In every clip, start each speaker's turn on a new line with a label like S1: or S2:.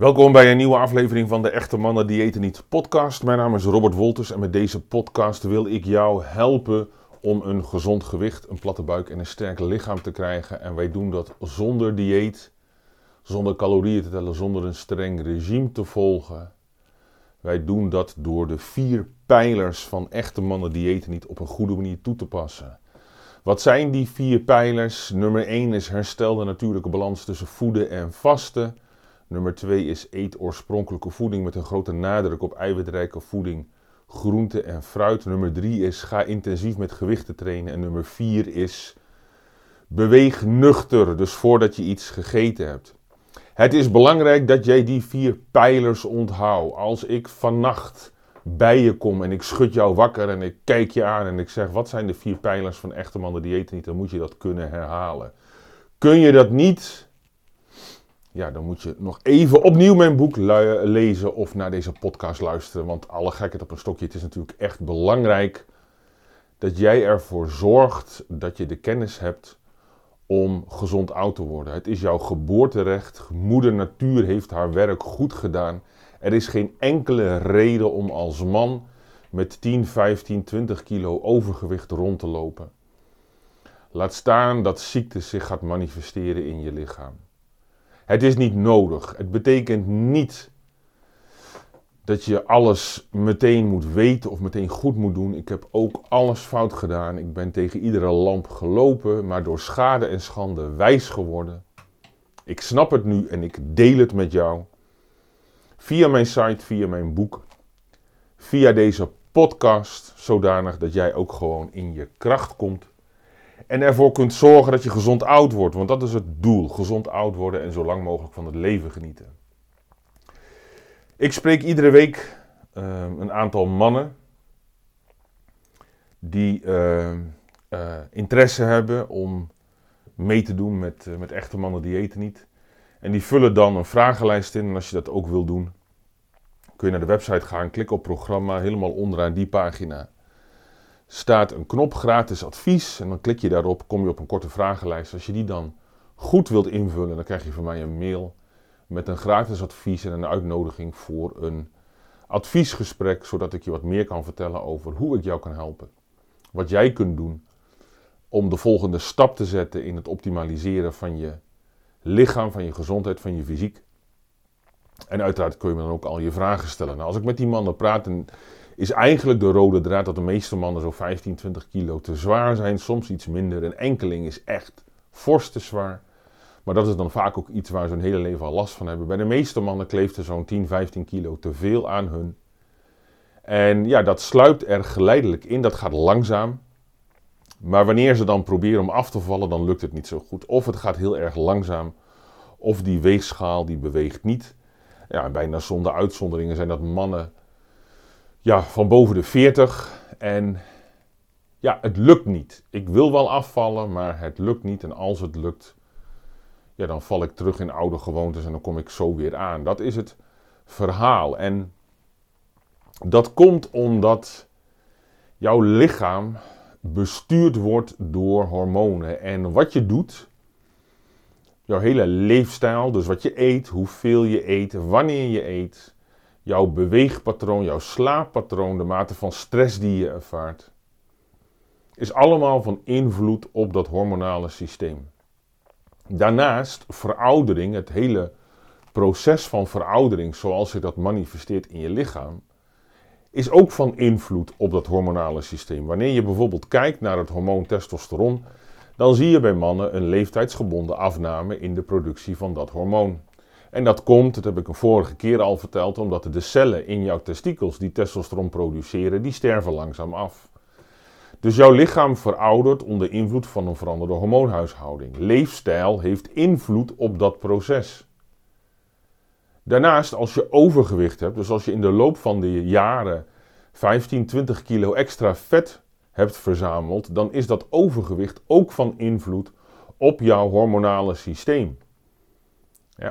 S1: Welkom bij een nieuwe aflevering van de Echte Mannen Diëten Niet podcast. Mijn naam is Robert Wolters en met deze podcast wil ik jou helpen om een gezond gewicht, een platte buik en een sterk lichaam te krijgen. En wij doen dat zonder dieet, zonder calorieën te tellen, zonder een streng regime te volgen. Wij doen dat door de vier pijlers van Echte Mannen Diëten Niet op een goede manier toe te passen. Wat zijn die vier pijlers? Nummer 1 is herstel de natuurlijke balans tussen voeden en vasten. Nummer 2 is eet oorspronkelijke voeding met een grote nadruk op eiwitrijke voeding, groente en fruit. Nummer 3 is ga intensief met gewichten trainen. En nummer 4 is beweeg nuchter, dus voordat je iets gegeten hebt. Het is belangrijk dat jij die vier pijlers onthoudt. Als ik vannacht bij je kom en ik schud jou wakker en ik kijk je aan en ik zeg wat zijn de vier pijlers van echte mannen dieet niet, dan moet je dat kunnen herhalen. Kun je dat niet, ja, dan moet je nog even opnieuw mijn boek lezen of naar deze podcast luisteren. Want alle gekheid op een stokje, het is natuurlijk echt belangrijk dat jij ervoor zorgt dat je de kennis hebt om gezond oud te worden. Het is jouw geboorterecht. Moeder Natuur heeft haar werk goed gedaan. Er is geen enkele reden om als man met 10, 15, 20 kilo overgewicht rond te lopen. Laat staan dat ziekte zich gaat manifesteren in je lichaam. Het is niet nodig. Het betekent niet dat je alles meteen moet weten of meteen goed moet doen. Ik heb ook alles fout gedaan. Ik ben tegen iedere lamp gelopen, maar door schade en schande wijs geworden. Ik snap het nu en ik deel het met jou. Via mijn site, via mijn boek, via deze podcast, zodanig dat jij ook gewoon in je kracht komt. En ervoor kunt zorgen dat je gezond oud wordt, want dat is het doel: gezond oud worden en zo lang mogelijk van het leven genieten. Ik spreek iedere week uh, een aantal mannen die uh, uh, interesse hebben om mee te doen met, met echte mannen die eten niet. En die vullen dan een vragenlijst in. En als je dat ook wil doen, kun je naar de website gaan, klik op programma, helemaal onderaan die pagina staat een knop gratis advies. En dan klik je daarop, kom je op een korte vragenlijst. Als je die dan goed wilt invullen, dan krijg je van mij een mail met een gratis advies en een uitnodiging voor een adviesgesprek, zodat ik je wat meer kan vertellen over hoe ik jou kan helpen. Wat jij kunt doen om de volgende stap te zetten in het optimaliseren van je lichaam, van je gezondheid, van je fysiek. En uiteraard kun je me dan ook al je vragen stellen. Nou, als ik met die mannen praat, dan is eigenlijk de rode draad dat de meeste mannen zo 15, 20 kilo te zwaar zijn. Soms iets minder. Een enkeling is echt fors te zwaar. Maar dat is dan vaak ook iets waar ze hun hele leven al last van hebben. Bij de meeste mannen kleeft er zo'n 10, 15 kilo te veel aan hun. En ja, dat sluipt er geleidelijk in. Dat gaat langzaam. Maar wanneer ze dan proberen om af te vallen, dan lukt het niet zo goed. Of het gaat heel erg langzaam. Of die weegschaal die beweegt niet. Ja, bijna zonder uitzonderingen zijn dat mannen ja, van boven de 40. En ja, het lukt niet. Ik wil wel afvallen, maar het lukt niet. En als het lukt, ja, dan val ik terug in oude gewoontes en dan kom ik zo weer aan. Dat is het verhaal. En dat komt omdat jouw lichaam bestuurd wordt door hormonen. En wat je doet, jouw hele leefstijl, dus wat je eet, hoeveel je eet, wanneer je eet, jouw beweegpatroon, jouw slaappatroon, de mate van stress die je ervaart, is allemaal van invloed op dat hormonale systeem. Daarnaast veroudering, het hele proces van veroudering zoals zich dat manifesteert in je lichaam, is ook van invloed op dat hormonale systeem. Wanneer je bijvoorbeeld kijkt naar het hormoon testosteron, dan zie je bij mannen een leeftijdsgebonden afname in de productie van dat hormoon. En dat komt, dat heb ik een vorige keer al verteld, omdat de cellen in jouw testikels die testosteron produceren, die sterven langzaam af. Dus jouw lichaam veroudert onder invloed van een veranderde hormoonhuishouding. Leefstijl heeft invloed op dat proces. Daarnaast, als je overgewicht hebt, dus als je in de loop van de jaren 15, 20 kilo extra vet hebt verzameld, dan is dat overgewicht ook van invloed op jouw hormonale systeem.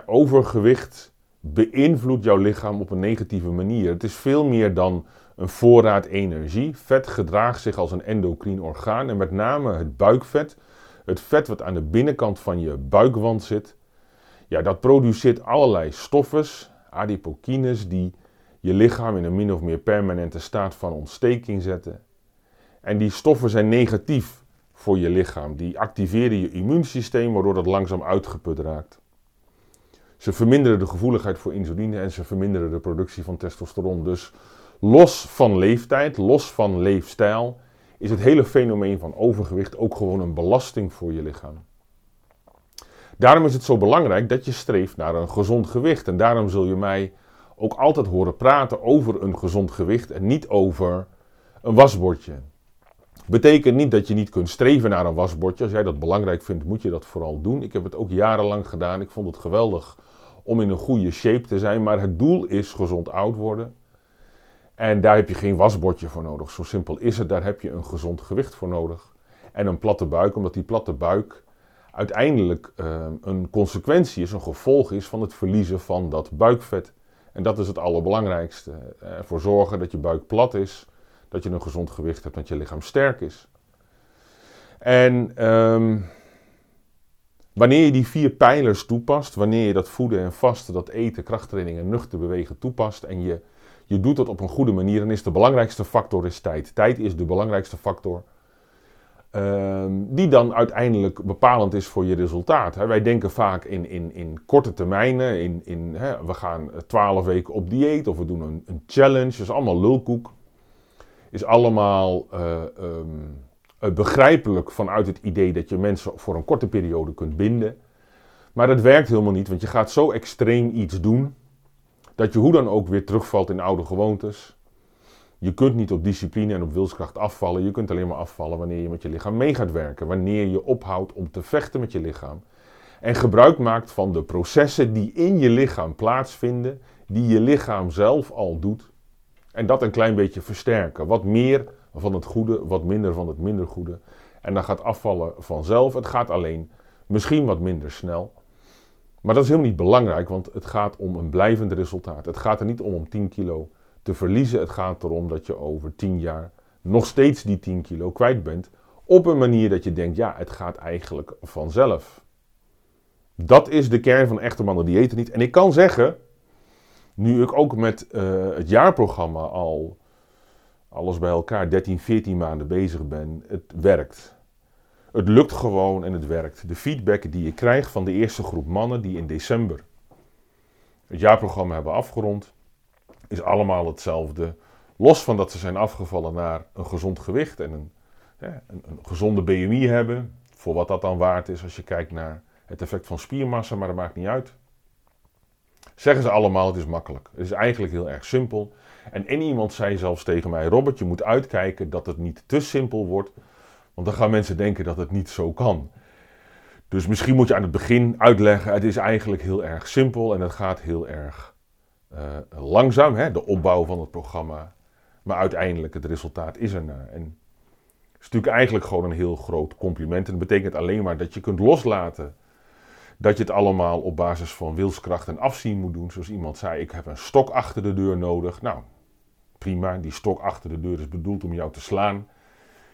S1: Overgewicht beïnvloedt jouw lichaam op een negatieve manier. Het is veel meer dan een voorraad energie. Vet gedraagt zich als een endocrine orgaan en met name het buikvet, het vet wat aan de binnenkant van je buikwand zit, ja, dat produceert allerlei stoffen, adipokines die je lichaam in een min of meer permanente staat van ontsteking zetten. En die stoffen zijn negatief voor je lichaam. Die activeren je immuunsysteem waardoor dat langzaam uitgeput raakt. Ze verminderen de gevoeligheid voor insuline en ze verminderen de productie van testosteron. Dus los van leeftijd, los van leefstijl, is het hele fenomeen van overgewicht ook gewoon een belasting voor je lichaam. Daarom is het zo belangrijk dat je streeft naar een gezond gewicht. En daarom zul je mij ook altijd horen praten over een gezond gewicht en niet over een wasbordje. Betekent niet dat je niet kunt streven naar een wasbordje. Als jij dat belangrijk vindt, moet je dat vooral doen. Ik heb het ook jarenlang gedaan. Ik vond het geweldig om in een goede shape te zijn. Maar het doel is gezond oud worden. En daar heb je geen wasbordje voor nodig. Zo simpel is het. Daar heb je een gezond gewicht voor nodig. En een platte buik, omdat die platte buik uiteindelijk uh, een consequentie is, een gevolg is van het verliezen van dat buikvet. En dat is het allerbelangrijkste. Ervoor zorgen dat je buik plat is, dat je een gezond gewicht hebt, dat je lichaam sterk is. En um, wanneer je die vier pijlers toepast, wanneer je dat voeden en vasten, dat eten, krachttraining en nuchter bewegen toepast en je, je doet dat op een goede manier, dan is de belangrijkste factor is tijd. Tijd is de belangrijkste factor Ehm, die dan uiteindelijk bepalend is voor je resultaat. Wij denken vaak in, in, in korte termijnen, in, in, we gaan twaalf weken op dieet of we doen een, een challenge, dat is allemaal lulkoek. Is allemaal uh, um, begrijpelijk vanuit het idee dat je mensen voor een korte periode kunt binden. Maar dat werkt helemaal niet, want je gaat zo extreem iets doen dat je hoe dan ook weer terugvalt in oude gewoontes. Je kunt niet op discipline en op wilskracht afvallen. Je kunt alleen maar afvallen wanneer je met je lichaam mee gaat werken. Wanneer je ophoudt om te vechten met je lichaam. En gebruik maakt van de processen die in je lichaam plaatsvinden. Die je lichaam zelf al doet. En dat een klein beetje versterken. Wat meer van het goede, wat minder van het minder goede. En dan gaat afvallen vanzelf. Het gaat alleen misschien wat minder snel. Maar dat is helemaal niet belangrijk, want het gaat om een blijvend resultaat. Het gaat er niet om om 10 kilo te verliezen. Het gaat erom dat je over 10 jaar nog steeds die 10 kilo kwijt bent. Op een manier dat je denkt, ja, het gaat eigenlijk vanzelf. Dat is de kern van echte mannen diëten niet. En ik kan zeggen, nu ik ook met uh, het jaarprogramma al alles bij elkaar 13, 14 maanden bezig ben, het werkt. Het lukt gewoon en het werkt. De feedback die je krijgt van de eerste groep mannen die in december het jaarprogramma hebben afgerond, is allemaal hetzelfde. Los van dat ze zijn afgevallen naar een gezond gewicht en een, een, een gezonde BMI hebben. Voor wat dat dan waard is als je kijkt naar het effect van spiermassa, maar dat maakt niet uit. Zeggen ze allemaal, het is makkelijk. Het is eigenlijk heel erg simpel. En één iemand zei zelfs tegen mij: Robert, je moet uitkijken dat het niet te simpel wordt. Want dan gaan mensen denken dat het niet zo kan. Dus misschien moet je aan het begin uitleggen: het is eigenlijk heel erg simpel en het gaat heel erg uh, langzaam, hè, de opbouw van het programma. Maar uiteindelijk het resultaat is er nou. En het is natuurlijk eigenlijk gewoon een heel groot compliment. En dat betekent alleen maar dat je kunt loslaten. Dat je het allemaal op basis van wilskracht en afzien moet doen. Zoals iemand zei, ik heb een stok achter de deur nodig. Nou, prima, die stok achter de deur is bedoeld om jou te slaan.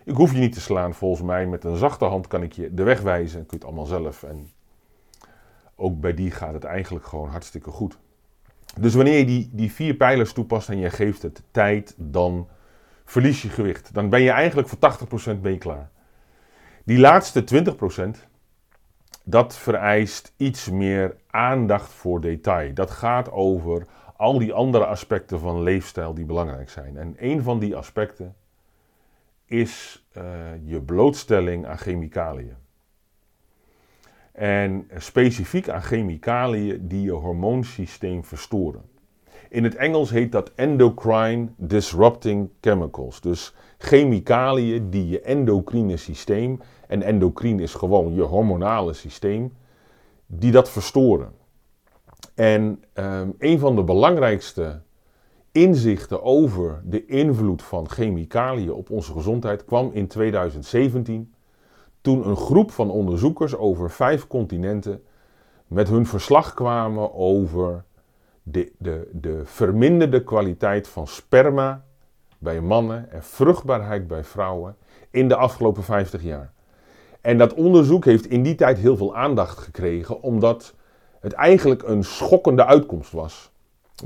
S1: Ik hoef je niet te slaan, volgens mij. Met een zachte hand kan ik je de weg wijzen. Kun je het allemaal zelf. En ook bij die gaat het eigenlijk gewoon hartstikke goed. Dus wanneer je die, die vier pijlers toepast en je geeft het tijd, dan verlies je gewicht. Dan ben je eigenlijk voor 80% ben klaar. Die laatste 20%, dat vereist iets meer aandacht voor detail. Dat gaat over al die andere aspecten van leefstijl die belangrijk zijn. En een van die aspecten is uh, je blootstelling aan chemicaliën. En specifiek aan chemicaliën die je hormoonsysteem verstoren. In het Engels heet dat endocrine disrupting chemicals. Dus chemicaliën die je endocrine systeem, en endocrine is gewoon je hormonale systeem, die dat verstoren. En um, een van de belangrijkste inzichten over de invloed van chemicaliën op onze gezondheid kwam in 2017 toen een groep van onderzoekers over vijf continenten met hun verslag kwamen over de, de, de verminderde kwaliteit van sperma bij mannen en vruchtbaarheid bij vrouwen in de afgelopen 50 jaar. En dat onderzoek heeft in die tijd heel veel aandacht gekregen, omdat het eigenlijk een schokkende uitkomst was.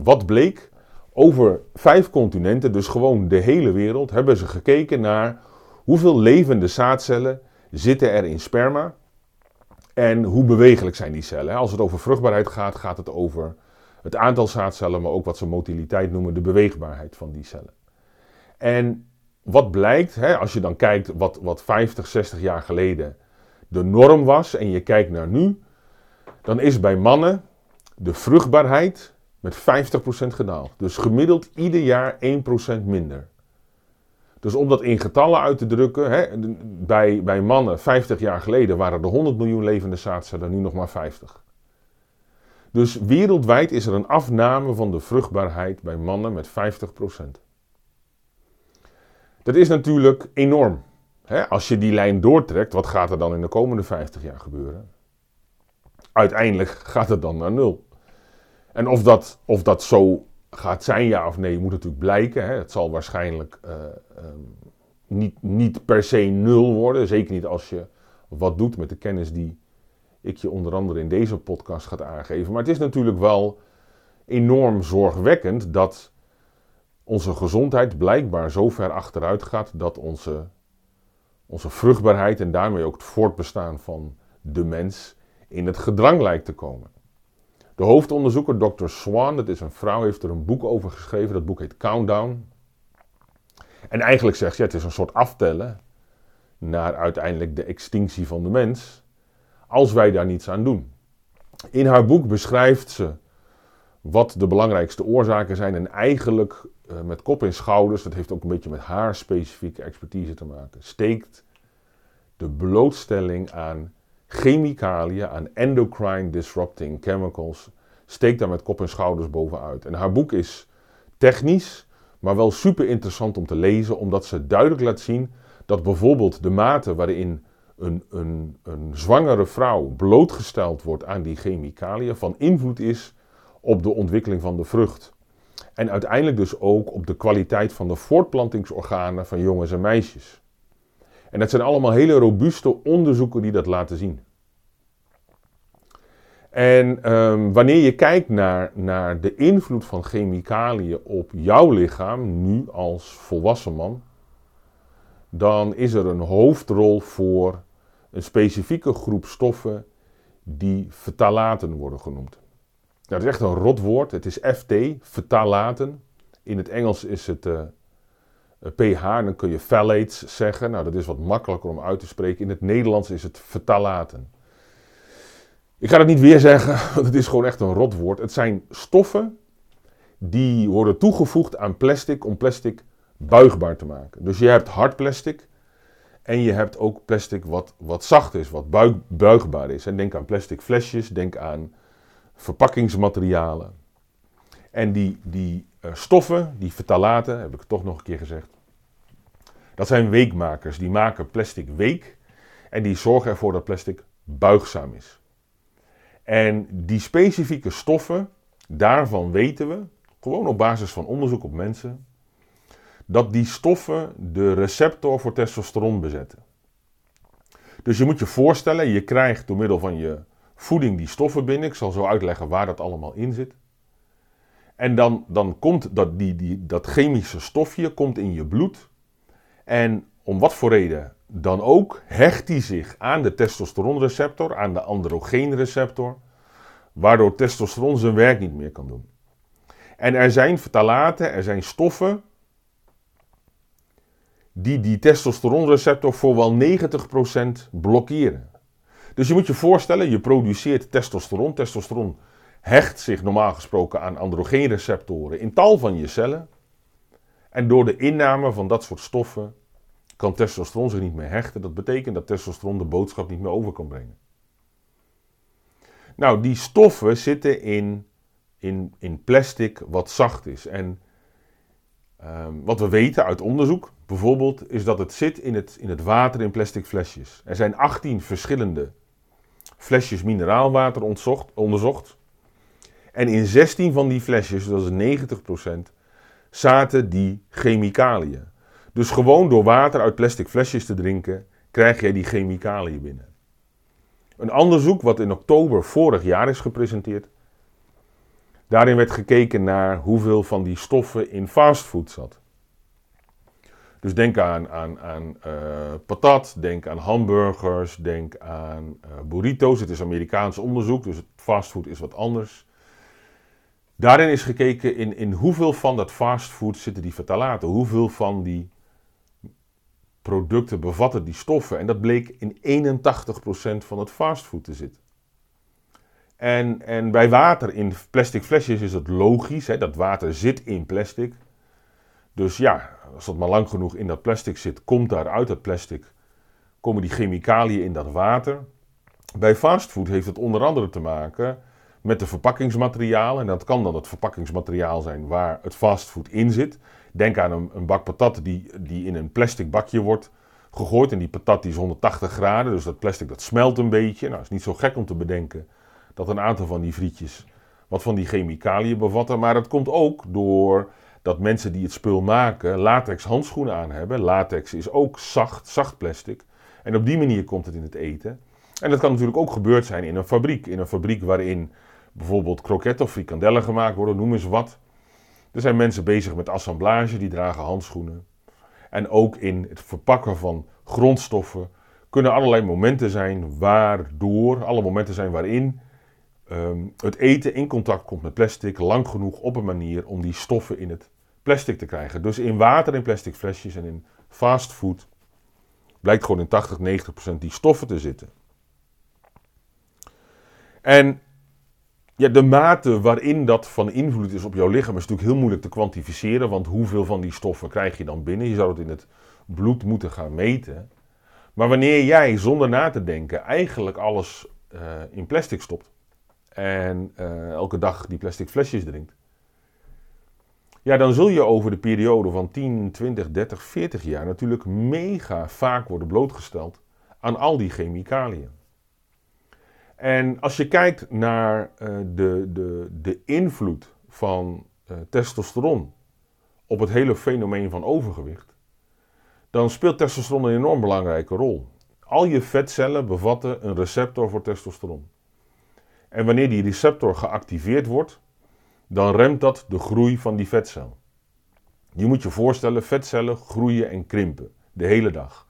S1: Wat bleek? Over vijf continenten, dus gewoon de hele wereld, hebben ze gekeken naar hoeveel levende zaadcellen zitten er in sperma en hoe bewegelijk zijn die cellen. Als het over vruchtbaarheid gaat, gaat het over het aantal zaadcellen, maar ook wat ze motiliteit noemen, de beweegbaarheid van die cellen. En wat blijkt, hè, als je dan kijkt wat, wat 50, 60 jaar geleden de norm was en je kijkt naar nu, dan is bij mannen de vruchtbaarheid met 50% gedaald. Dus gemiddeld ieder jaar 1% minder. Dus om dat in getallen uit te drukken, hè, bij, bij mannen 50 jaar geleden waren er 100 miljoen levende zaadcellen, nu nog maar 50. Dus wereldwijd is er een afname van de vruchtbaarheid bij mannen met 50%. Dat is natuurlijk enorm. Als je die lijn doortrekt, wat gaat er dan in de komende 50 jaar gebeuren? Uiteindelijk gaat het dan naar nul. En of dat, of dat zo gaat zijn, ja of nee, moet natuurlijk blijken. Hè. Het zal waarschijnlijk uh, niet, niet per se nul worden. Zeker niet als je wat doet met de kennis die ik je onder andere in deze podcast gaat aangeven. Maar het is natuurlijk wel enorm zorgwekkend dat onze gezondheid blijkbaar zo ver achteruit gaat dat onze, onze vruchtbaarheid en daarmee ook het voortbestaan van de mens in het gedrang lijkt te komen. De hoofdonderzoeker, Dr. Swan, dat is een vrouw, heeft er een boek over geschreven. Dat boek heet Countdown. En eigenlijk zegt ze, het is een soort aftellen naar uiteindelijk de extinctie van de mens, als wij daar niets aan doen. In haar boek beschrijft ze wat de belangrijkste oorzaken zijn en eigenlijk uh, met kop en schouders, dat heeft ook een beetje met haar specifieke expertise te maken, steekt de blootstelling aan chemicaliën, aan endocrine disrupting chemicals, steekt daar met kop en schouders bovenuit. En haar boek is technisch, maar wel super interessant om te lezen, omdat ze duidelijk laat zien dat bijvoorbeeld de mate waarin een, een, een zwangere vrouw blootgesteld wordt aan die chemicaliën van invloed is op de ontwikkeling van de vrucht. En uiteindelijk dus ook op de kwaliteit van de voortplantingsorganen van jongens en meisjes. En dat zijn allemaal hele robuuste onderzoeken die dat laten zien. En ehm, wanneer je kijkt naar, naar de invloed van chemicaliën op jouw lichaam, nu als volwassen man, dan is er een hoofdrol voor een specifieke groep stoffen die fetalaten worden genoemd. Dat is echt een rot woord. Het is FT, fetalaten. In het Engels is het eh, pH, dan kun je phthalates zeggen. Nou, dat is wat makkelijker om uit te spreken. In het Nederlands is het fetalaten. Ik ga het niet weer zeggen, want het is gewoon echt een rotwoord. Het zijn stoffen die worden toegevoegd aan plastic om plastic buigbaar te maken. Dus je hebt hard plastic en je hebt ook plastic wat, wat zacht is, wat buigbaar is. En denk aan plastic flesjes, denk aan verpakkingsmaterialen. En die, die uh, stoffen, die vertalaten, heb ik toch nog een keer gezegd, dat zijn weekmakers. Die maken plastic week en die zorgen ervoor dat plastic buigzaam is. En die specifieke stoffen, daarvan weten we, gewoon op basis van onderzoek op mensen, dat die stoffen de receptor voor testosteron bezetten. Dus je moet je voorstellen, je krijgt door middel van je voeding die stoffen binnen. Ik zal zo uitleggen waar dat allemaal in zit. En dan, dan komt dat, die, die, dat chemische stofje komt in je bloed. En om wat voor reden dan ook, hecht die zich aan de testosteronreceptor, aan de androgeenreceptor, waardoor testosteron zijn werk niet meer kan doen. En er zijn vertalaten, er zijn stoffen die die testosteronreceptor voor wel 90% blokkeren. Dus je moet je voorstellen, je produceert testosteron. Testosteron hecht zich normaal gesproken aan androgeenreceptoren in tal van je cellen. En door de inname van dat soort stoffen kan testosteron zich niet meer hechten. Dat betekent dat testosteron de boodschap niet meer over kan brengen. Nou, die stoffen zitten in, in, in plastic wat zacht is. En ehm, wat we weten uit onderzoek bijvoorbeeld, is dat het zit in het, in het water in plastic flesjes. Er zijn 18 verschillende flesjes mineraalwater onderzocht. En in 16 van die flesjes, dat is 90%, zaten die chemicaliën. Dus gewoon door water uit plastic flesjes te drinken, krijg jij die chemicaliën binnen. Een onderzoek wat in oktober vorig jaar is gepresenteerd, Daarin werd gekeken naar hoeveel van die stoffen in fastfood zat. Dus denk aan, aan, aan uh, patat, denk aan hamburgers, denk aan uh, burritos. Het is Amerikaans onderzoek, dus fastfood is wat anders. Daarin is gekeken in, in hoeveel van dat fastfood zitten die vertalaten. Hoeveel van die producten bevatten die stoffen. En dat bleek in 81% van het fastfood te zitten. En, en bij water in plastic flesjes is het logisch. Hè, dat water zit in plastic. Dus ja, als dat maar lang genoeg in dat plastic zit, komt daar uit dat plastic, komen die chemicaliën in dat water. Bij fastfood heeft het onder andere te maken met de verpakkingsmateriaal. En dat kan dan het verpakkingsmateriaal zijn waar het fastfood in zit. Denk aan een, een bak patat die, die in een plastic bakje wordt gegooid. En die patat die is 180 graden, dus dat plastic dat smelt een beetje. Nou, is niet zo gek om te bedenken dat een aantal van die frietjes wat van die chemicaliën bevatten. Maar het komt ook door dat mensen die het spul maken latex handschoenen aan hebben. Latex is ook zacht, zacht plastic. En op die manier komt het in het eten. En dat kan natuurlijk ook gebeurd zijn in een fabriek. In een fabriek waarin bijvoorbeeld kroketten of frikandellen gemaakt worden, noem eens wat. Er zijn mensen bezig met assemblage, die dragen handschoenen. En ook in het verpakken van grondstoffen kunnen allerlei momenten zijn waardoor, alle momenten zijn waarin Ehm, het eten in contact komt met plastic lang genoeg op een manier om die stoffen in het plastic te krijgen. Dus in water, in plastic flesjes en in fastfood blijkt gewoon in 80, 90 procent die stoffen te zitten. En ja, de mate waarin dat van invloed is op jouw lichaam is natuurlijk heel moeilijk te kwantificeren. Want hoeveel van die stoffen krijg je dan binnen? Je zou het in het bloed moeten gaan meten. Maar wanneer jij zonder na te denken eigenlijk alles uh, in plastic stopt, en uh, elke dag die plastic flesjes drinkt. Ja, dan zul je over de periode van 10, 20, 30, 40 jaar natuurlijk mega vaak worden blootgesteld aan al die chemicaliën. En als je kijkt naar uh, de, de, de invloed van uh, testosteron op het hele fenomeen van overgewicht, dan speelt testosteron een enorm belangrijke rol. Al je vetcellen bevatten een receptor voor testosteron. En wanneer die receptor geactiveerd wordt, dan remt dat de groei van die vetcel. Je moet je voorstellen, vetcellen groeien en krimpen de hele dag.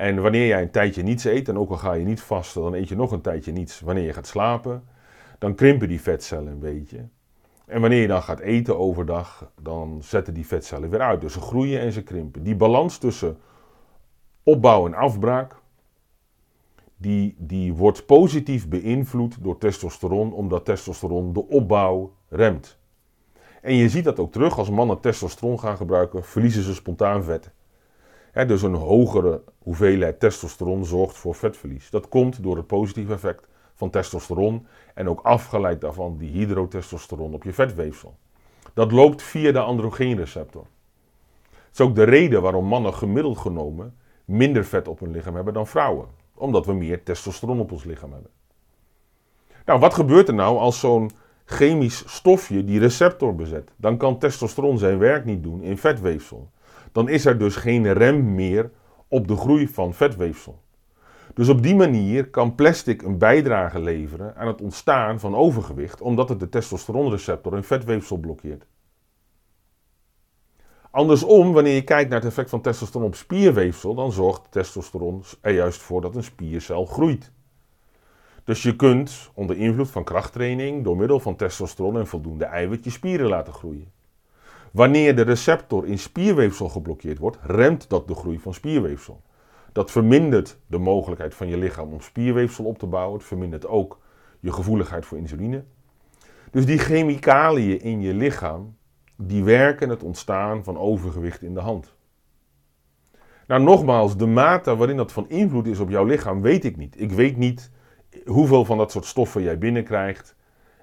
S1: En wanneer jij een tijdje niets eet, en ook al ga je niet vasten, dan eet je nog een tijdje niets wanneer je gaat slapen, dan krimpen die vetcellen een beetje. En wanneer je dan gaat eten overdag, dan zetten die vetcellen weer uit. Dus ze groeien en ze krimpen. Die balans tussen opbouw en afbraak, die, die wordt positief beïnvloed door testosteron, omdat testosteron de opbouw remt. En je ziet dat ook terug als mannen testosteron gaan gebruiken, verliezen ze spontaan vet. Dus een hogere hoeveelheid testosteron zorgt voor vetverlies. Dat komt door het positieve effect van testosteron en ook afgeleid daarvan die hydrotestosteron op je vetweefsel. Dat loopt via de androgeenreceptor. Het is ook de reden waarom mannen gemiddeld genomen minder vet op hun lichaam hebben dan vrouwen omdat we meer testosteron op ons lichaam hebben. Nou, wat gebeurt er nou als zo'n chemisch stofje die receptor bezet? Dan kan testosteron zijn werk niet doen in vetweefsel. Dan is er dus geen rem meer op de groei van vetweefsel. Dus op die manier kan plastic een bijdrage leveren aan het ontstaan van overgewicht, omdat het de testosteronreceptor in vetweefsel blokkeert. Andersom, wanneer je kijkt naar het effect van testosteron op spierweefsel, dan zorgt testosteron er juist voor dat een spiercel groeit. Dus je kunt onder invloed van krachttraining door middel van testosteron en voldoende eiwit je spieren laten groeien. Wanneer de receptor in spierweefsel geblokkeerd wordt, remt dat de groei van spierweefsel. Dat vermindert de mogelijkheid van je lichaam om spierweefsel op te bouwen. Het vermindert ook je gevoeligheid voor insuline. Dus die chemicaliën in je lichaam die werken het ontstaan van overgewicht in de hand. Nou, nogmaals, de mate waarin dat van invloed is op jouw lichaam, weet ik niet. Ik weet niet hoeveel van dat soort stoffen jij binnenkrijgt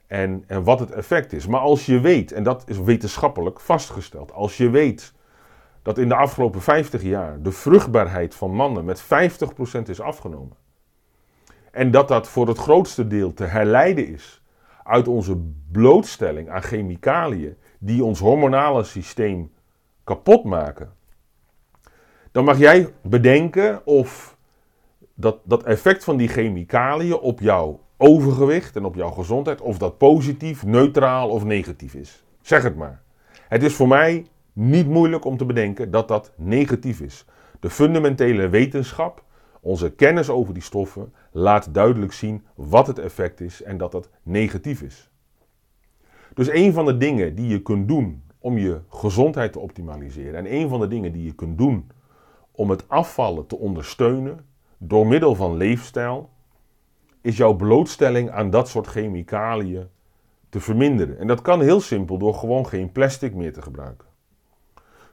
S1: en, en wat het effect is. Maar als je weet, en dat is wetenschappelijk vastgesteld, als je weet dat in de afgelopen 50 jaar de vruchtbaarheid van mannen met 50% is afgenomen. En dat dat voor het grootste deel te herleiden is uit onze blootstelling aan chemicaliën die ons hormonale systeem kapot maken, dan mag jij bedenken of dat, dat effect van die chemicaliën op jouw overgewicht en op jouw gezondheid, of dat positief, neutraal of negatief is. Zeg het maar. Het is voor mij niet moeilijk om te bedenken dat dat negatief is. De fundamentele wetenschap, onze kennis over die stoffen, laat duidelijk zien wat het effect is en dat dat negatief is. Dus een van de dingen die je kunt doen om je gezondheid te optimaliseren en een van de dingen die je kunt doen om het afvallen te ondersteunen door middel van leefstijl, is jouw blootstelling aan dat soort chemicaliën te verminderen. En dat kan heel simpel door gewoon geen plastic meer te gebruiken.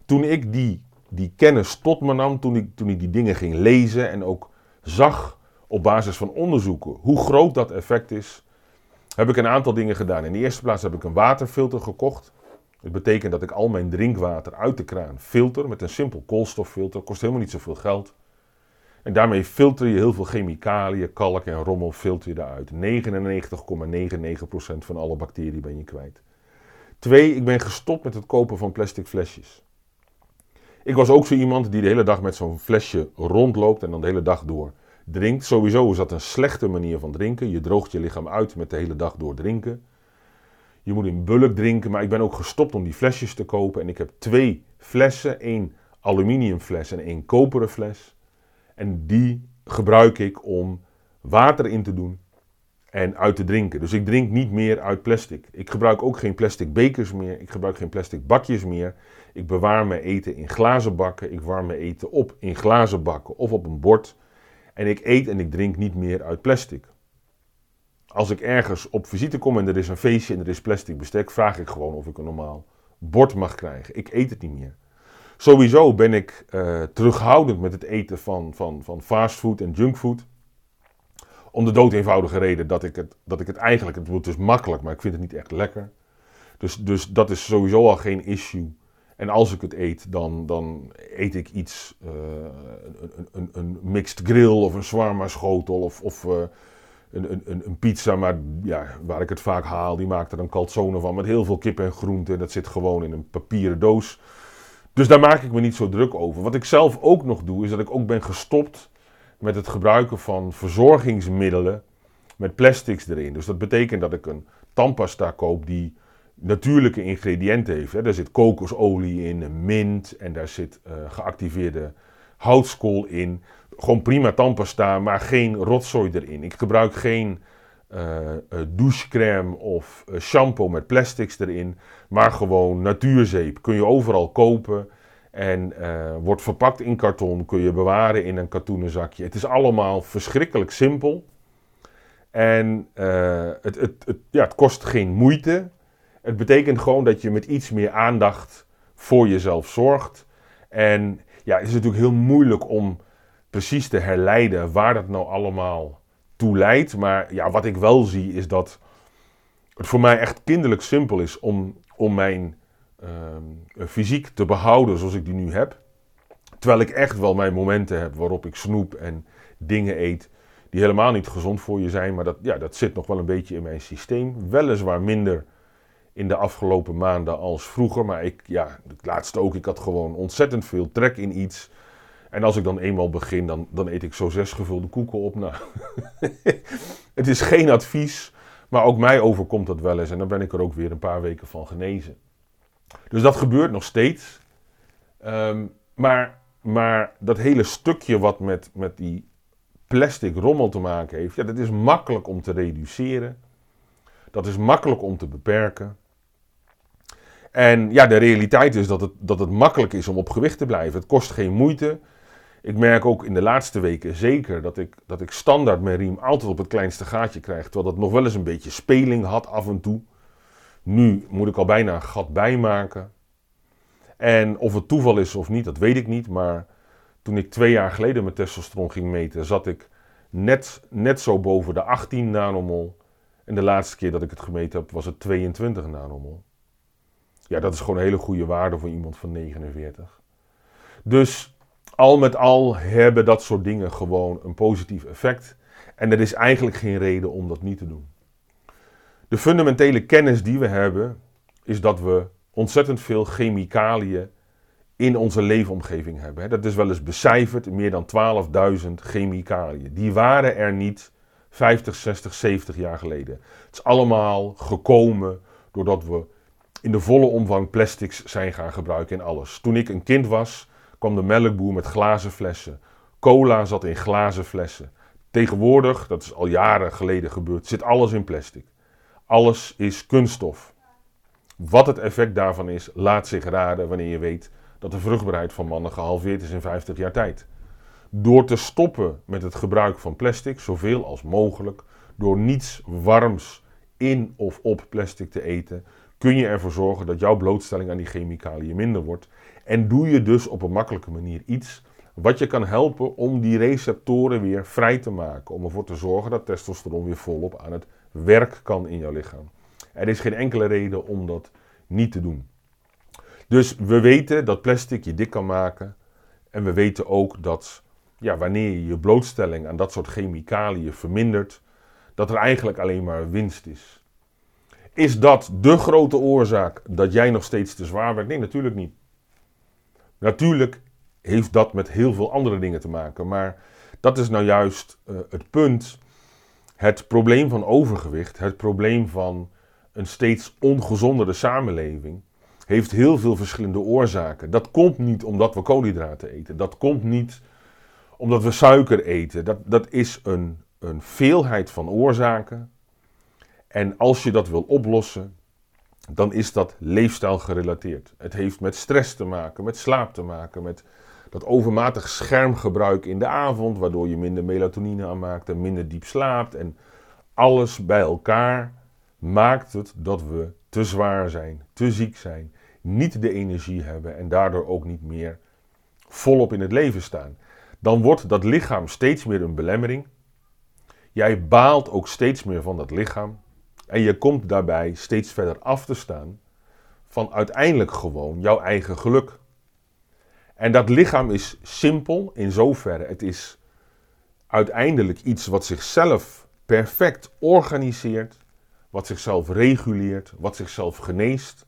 S1: Toen ik die, die kennis tot me nam, toen ik, toen ik die dingen ging lezen en ook zag op basis van onderzoeken hoe groot dat effect is, heb ik een aantal dingen gedaan. In de eerste plaats heb ik een waterfilter gekocht. Het betekent dat ik al mijn drinkwater uit de kraan filter met een simpel koolstoffilter. Kost helemaal niet zoveel geld. En daarmee filter je heel veel chemicaliën, kalk en rommel filter je eruit. 99,99% van alle bacteriën ben je kwijt. Twee, ik ben gestopt met het kopen van plastic flesjes. Ik was ook zo iemand die de hele dag met zo'n flesje rondloopt en dan de hele dag door drinkt. Sowieso is dat een slechte manier van drinken. Je droogt je lichaam uit met de hele dag door drinken. Je moet in bulk drinken, maar ik ben ook gestopt om die flesjes te kopen. En ik heb twee flessen, één aluminiumfles en één koperen fles. En die gebruik ik om water in te doen en uit te drinken. Dus ik drink niet meer uit plastic. Ik gebruik ook geen plastic bekers meer. Ik gebruik geen plastic bakjes meer. Ik bewaar mijn eten in glazen bakken. Ik warm mijn eten op in glazen bakken of op een bord. En ik eet en ik drink niet meer uit plastic. Als ik ergens op visite kom en er is een feestje en er is plastic bestek, vraag ik gewoon of ik een normaal bord mag krijgen. Ik eet het niet meer. Sowieso ben ik uh, terughoudend met het eten van, van, van fastfood en junkfood. Om de dood eenvoudige reden dat ik het, dat ik het eigenlijk, het wordt dus makkelijk, maar ik vind het niet echt lekker. Dus, dus dat is sowieso al geen issue. En als ik het eet, dan, dan eet ik iets, uh, een, een, een, mixed grill of een shawarma schotel of, of uh, een, een, een, pizza, maar ja, waar ik het vaak haal, die maakt er een calzone van met heel veel kip en groenten. Dat zit gewoon in een papieren doos. Dus daar maak ik me niet zo druk over. Wat ik zelf ook nog doe, is dat ik ook ben gestopt met het gebruiken van verzorgingsmiddelen met plastics erin. Dus dat betekent dat ik een tandpasta koop die natuurlijke ingrediënten heeft. Daar zit kokosolie in, mint en daar zit uh, geactiveerde houtskool in. Gewoon prima tandpasta, maar geen rotzooi erin. Ik gebruik geen douchecrème of shampoo met plastics erin, maar gewoon natuurzeep. Kun je overal kopen en wordt verpakt in karton, kun je bewaren in een katoenen zakje. Het is allemaal verschrikkelijk simpel. En het, het, het, ja, het kost geen moeite. Het betekent gewoon dat je met iets meer aandacht voor jezelf zorgt. En ja, het is natuurlijk heel moeilijk om precies te herleiden waar dat nou allemaal leidt. Maar ja, wat ik wel zie is dat het voor mij echt kinderlijk simpel is om, om mijn uh, fysiek te behouden zoals ik die nu heb. Terwijl ik echt wel mijn momenten heb waarop ik snoep en dingen eet die helemaal niet gezond voor je zijn. Maar dat, ja, dat zit nog wel een beetje in mijn systeem. Weliswaar minder in de afgelopen maanden als vroeger. Maar ik, ja, het laatste ook, ik had gewoon ontzettend veel trek in iets. En als ik dan eenmaal begin, dan, dan eet ik zo zes gevulde koeken op. Nou, het is geen advies, maar ook mij overkomt dat wel eens. En dan ben ik er ook weer een paar weken van genezen. Dus dat gebeurt nog steeds. Um, maar, maar dat hele stukje wat met, met die plastic rommel te maken heeft, ja, dat is makkelijk om te reduceren. Dat is makkelijk om te beperken. En ja, de realiteit is dat het, dat het makkelijk is om op gewicht te blijven. Het kost geen moeite. Ik merk ook in de laatste weken zeker dat ik, dat ik standaard mijn riem altijd op het kleinste gaatje krijg. Terwijl dat nog wel eens een beetje speling had af en toe. Nu moet ik al bijna een gat bijmaken. En of het toeval is of niet, dat weet ik niet. Maar toen ik twee jaar geleden mijn testosteron ging meten, zat ik net, net zo boven de 18 nanomol. En de laatste keer dat ik het gemeten heb, was het 22 nanomol. Ja, dat is gewoon een hele goede waarde voor iemand van 49. Dus al met al hebben dat soort dingen gewoon een positief effect. En er is eigenlijk geen reden om dat niet te doen. De fundamentele kennis die we hebben, is dat we ontzettend veel chemicaliën in onze leefomgeving hebben. Dat is wel eens becijferd, meer dan 12.000 chemicaliën. Die waren er niet 50, 60, 70 jaar geleden. Het is allemaal gekomen doordat we in de volle omvang plastics zijn gaan gebruiken in alles. Toen ik een kind was, kwam de melkboer met glazen flessen. Cola zat in glazen flessen. Tegenwoordig, dat is al jaren geleden gebeurd, zit alles in plastic. Alles is kunststof. Wat het effect daarvan is, laat zich raden wanneer je weet dat de vruchtbaarheid van mannen gehalveerd is in 50 jaar tijd. Door te stoppen met het gebruik van plastic, zoveel als mogelijk, door niets warms in of op plastic te eten, kun je ervoor zorgen dat jouw blootstelling aan die chemicaliën minder wordt. En doe je dus op een makkelijke manier iets wat je kan helpen om die receptoren weer vrij te maken. Om ervoor te zorgen dat testosteron weer volop aan het werk kan in jouw lichaam. Er is geen enkele reden om dat niet te doen. Dus we weten dat plastic je dik kan maken. En we weten ook dat ja, wanneer je je blootstelling aan dat soort chemicaliën vermindert, dat er eigenlijk alleen maar winst is. Is dat de grote oorzaak dat jij nog steeds te zwaar werd? Nee, natuurlijk niet. Natuurlijk heeft dat met heel veel andere dingen te maken. Maar dat is nou juist uh, het punt. Het probleem van overgewicht, het probleem van een steeds ongezondere samenleving, heeft heel veel verschillende oorzaken. Dat komt niet omdat we koolhydraten eten. Dat komt niet omdat we suiker eten. Dat, dat is een, een veelheid van oorzaken. En als je dat wil oplossen, dan is dat leefstijl gerelateerd. Het heeft met stress te maken, met slaap te maken, met dat overmatig schermgebruik in de avond, waardoor je minder melatonine aanmaakt en minder diep slaapt. En alles bij elkaar maakt het dat we te zwaar zijn, te ziek zijn, niet de energie hebben en daardoor ook niet meer volop in het leven staan. Dan wordt dat lichaam steeds meer een belemmering. Jij baalt ook steeds meer van dat lichaam. En je komt daarbij steeds verder af te staan van uiteindelijk gewoon jouw eigen geluk. En dat lichaam is simpel in zoverre. Het is uiteindelijk iets wat zichzelf perfect organiseert, wat zichzelf reguleert, wat zichzelf geneest.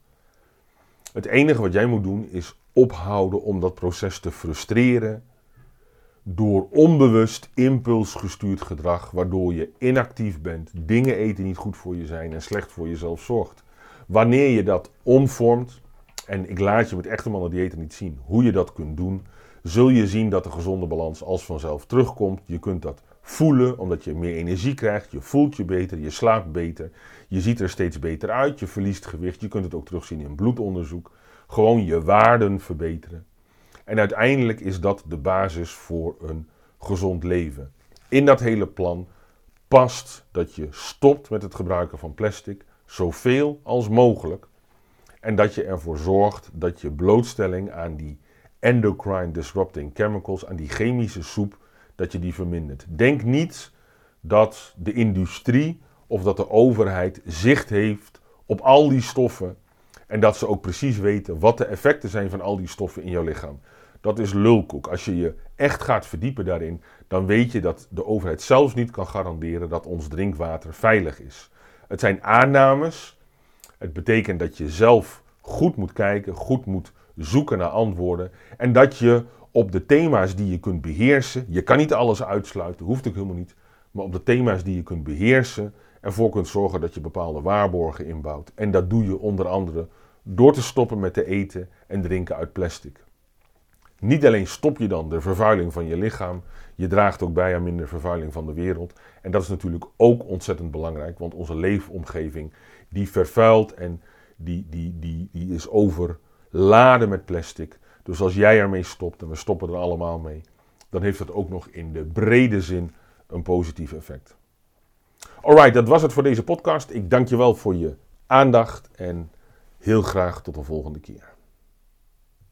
S1: Het enige wat jij moet doen is ophouden om dat proces te frustreren door onbewust impulsgestuurd gedrag, waardoor je inactief bent, dingen eten niet goed voor je zijn en slecht voor jezelf zorgt. Wanneer je dat omvormt, en ik laat je met echte mannen diëten niet zien hoe je dat kunt doen, zul je zien dat de gezonde balans als vanzelf terugkomt. Je kunt dat voelen omdat je meer energie krijgt, je voelt je beter, je slaapt beter, je ziet er steeds beter uit, je verliest gewicht, je kunt het ook terugzien in bloedonderzoek. Gewoon je waarden verbeteren. En uiteindelijk is dat de basis voor een gezond leven. In dat hele plan past dat je stopt met het gebruiken van plastic, zoveel als mogelijk. En dat je ervoor zorgt dat je blootstelling aan die endocrine disrupting chemicals, aan die chemische soep, dat je die vermindert. Denk niet dat de industrie of dat de overheid zicht heeft op al die stoffen en dat ze ook precies weten wat de effecten zijn van al die stoffen in jouw lichaam. Dat is lulkoek. Als je je echt gaat verdiepen daarin, dan weet je dat de overheid zelfs niet kan garanderen dat ons drinkwater veilig is. Het zijn aannames. Het betekent dat je zelf goed moet kijken, goed moet zoeken naar antwoorden. En dat je op de thema's die je kunt beheersen, je kan niet alles uitsluiten, hoeft ook helemaal niet. Maar op de thema's die je kunt beheersen, ervoor kunt zorgen dat je bepaalde waarborgen inbouwt. En dat doe je onder andere door te stoppen met te eten en drinken uit plastic. Niet alleen stop je dan de vervuiling van je lichaam, je draagt ook bij aan minder vervuiling van de wereld. En dat is natuurlijk ook ontzettend belangrijk, want onze leefomgeving die vervuilt en die, die, die, die is overladen met plastic. Dus als jij ermee stopt, en we stoppen er allemaal mee, dan heeft dat ook nog in de brede zin een positief effect. Alright, dat was het voor deze podcast. Ik dank je wel voor je aandacht en heel graag tot de volgende keer.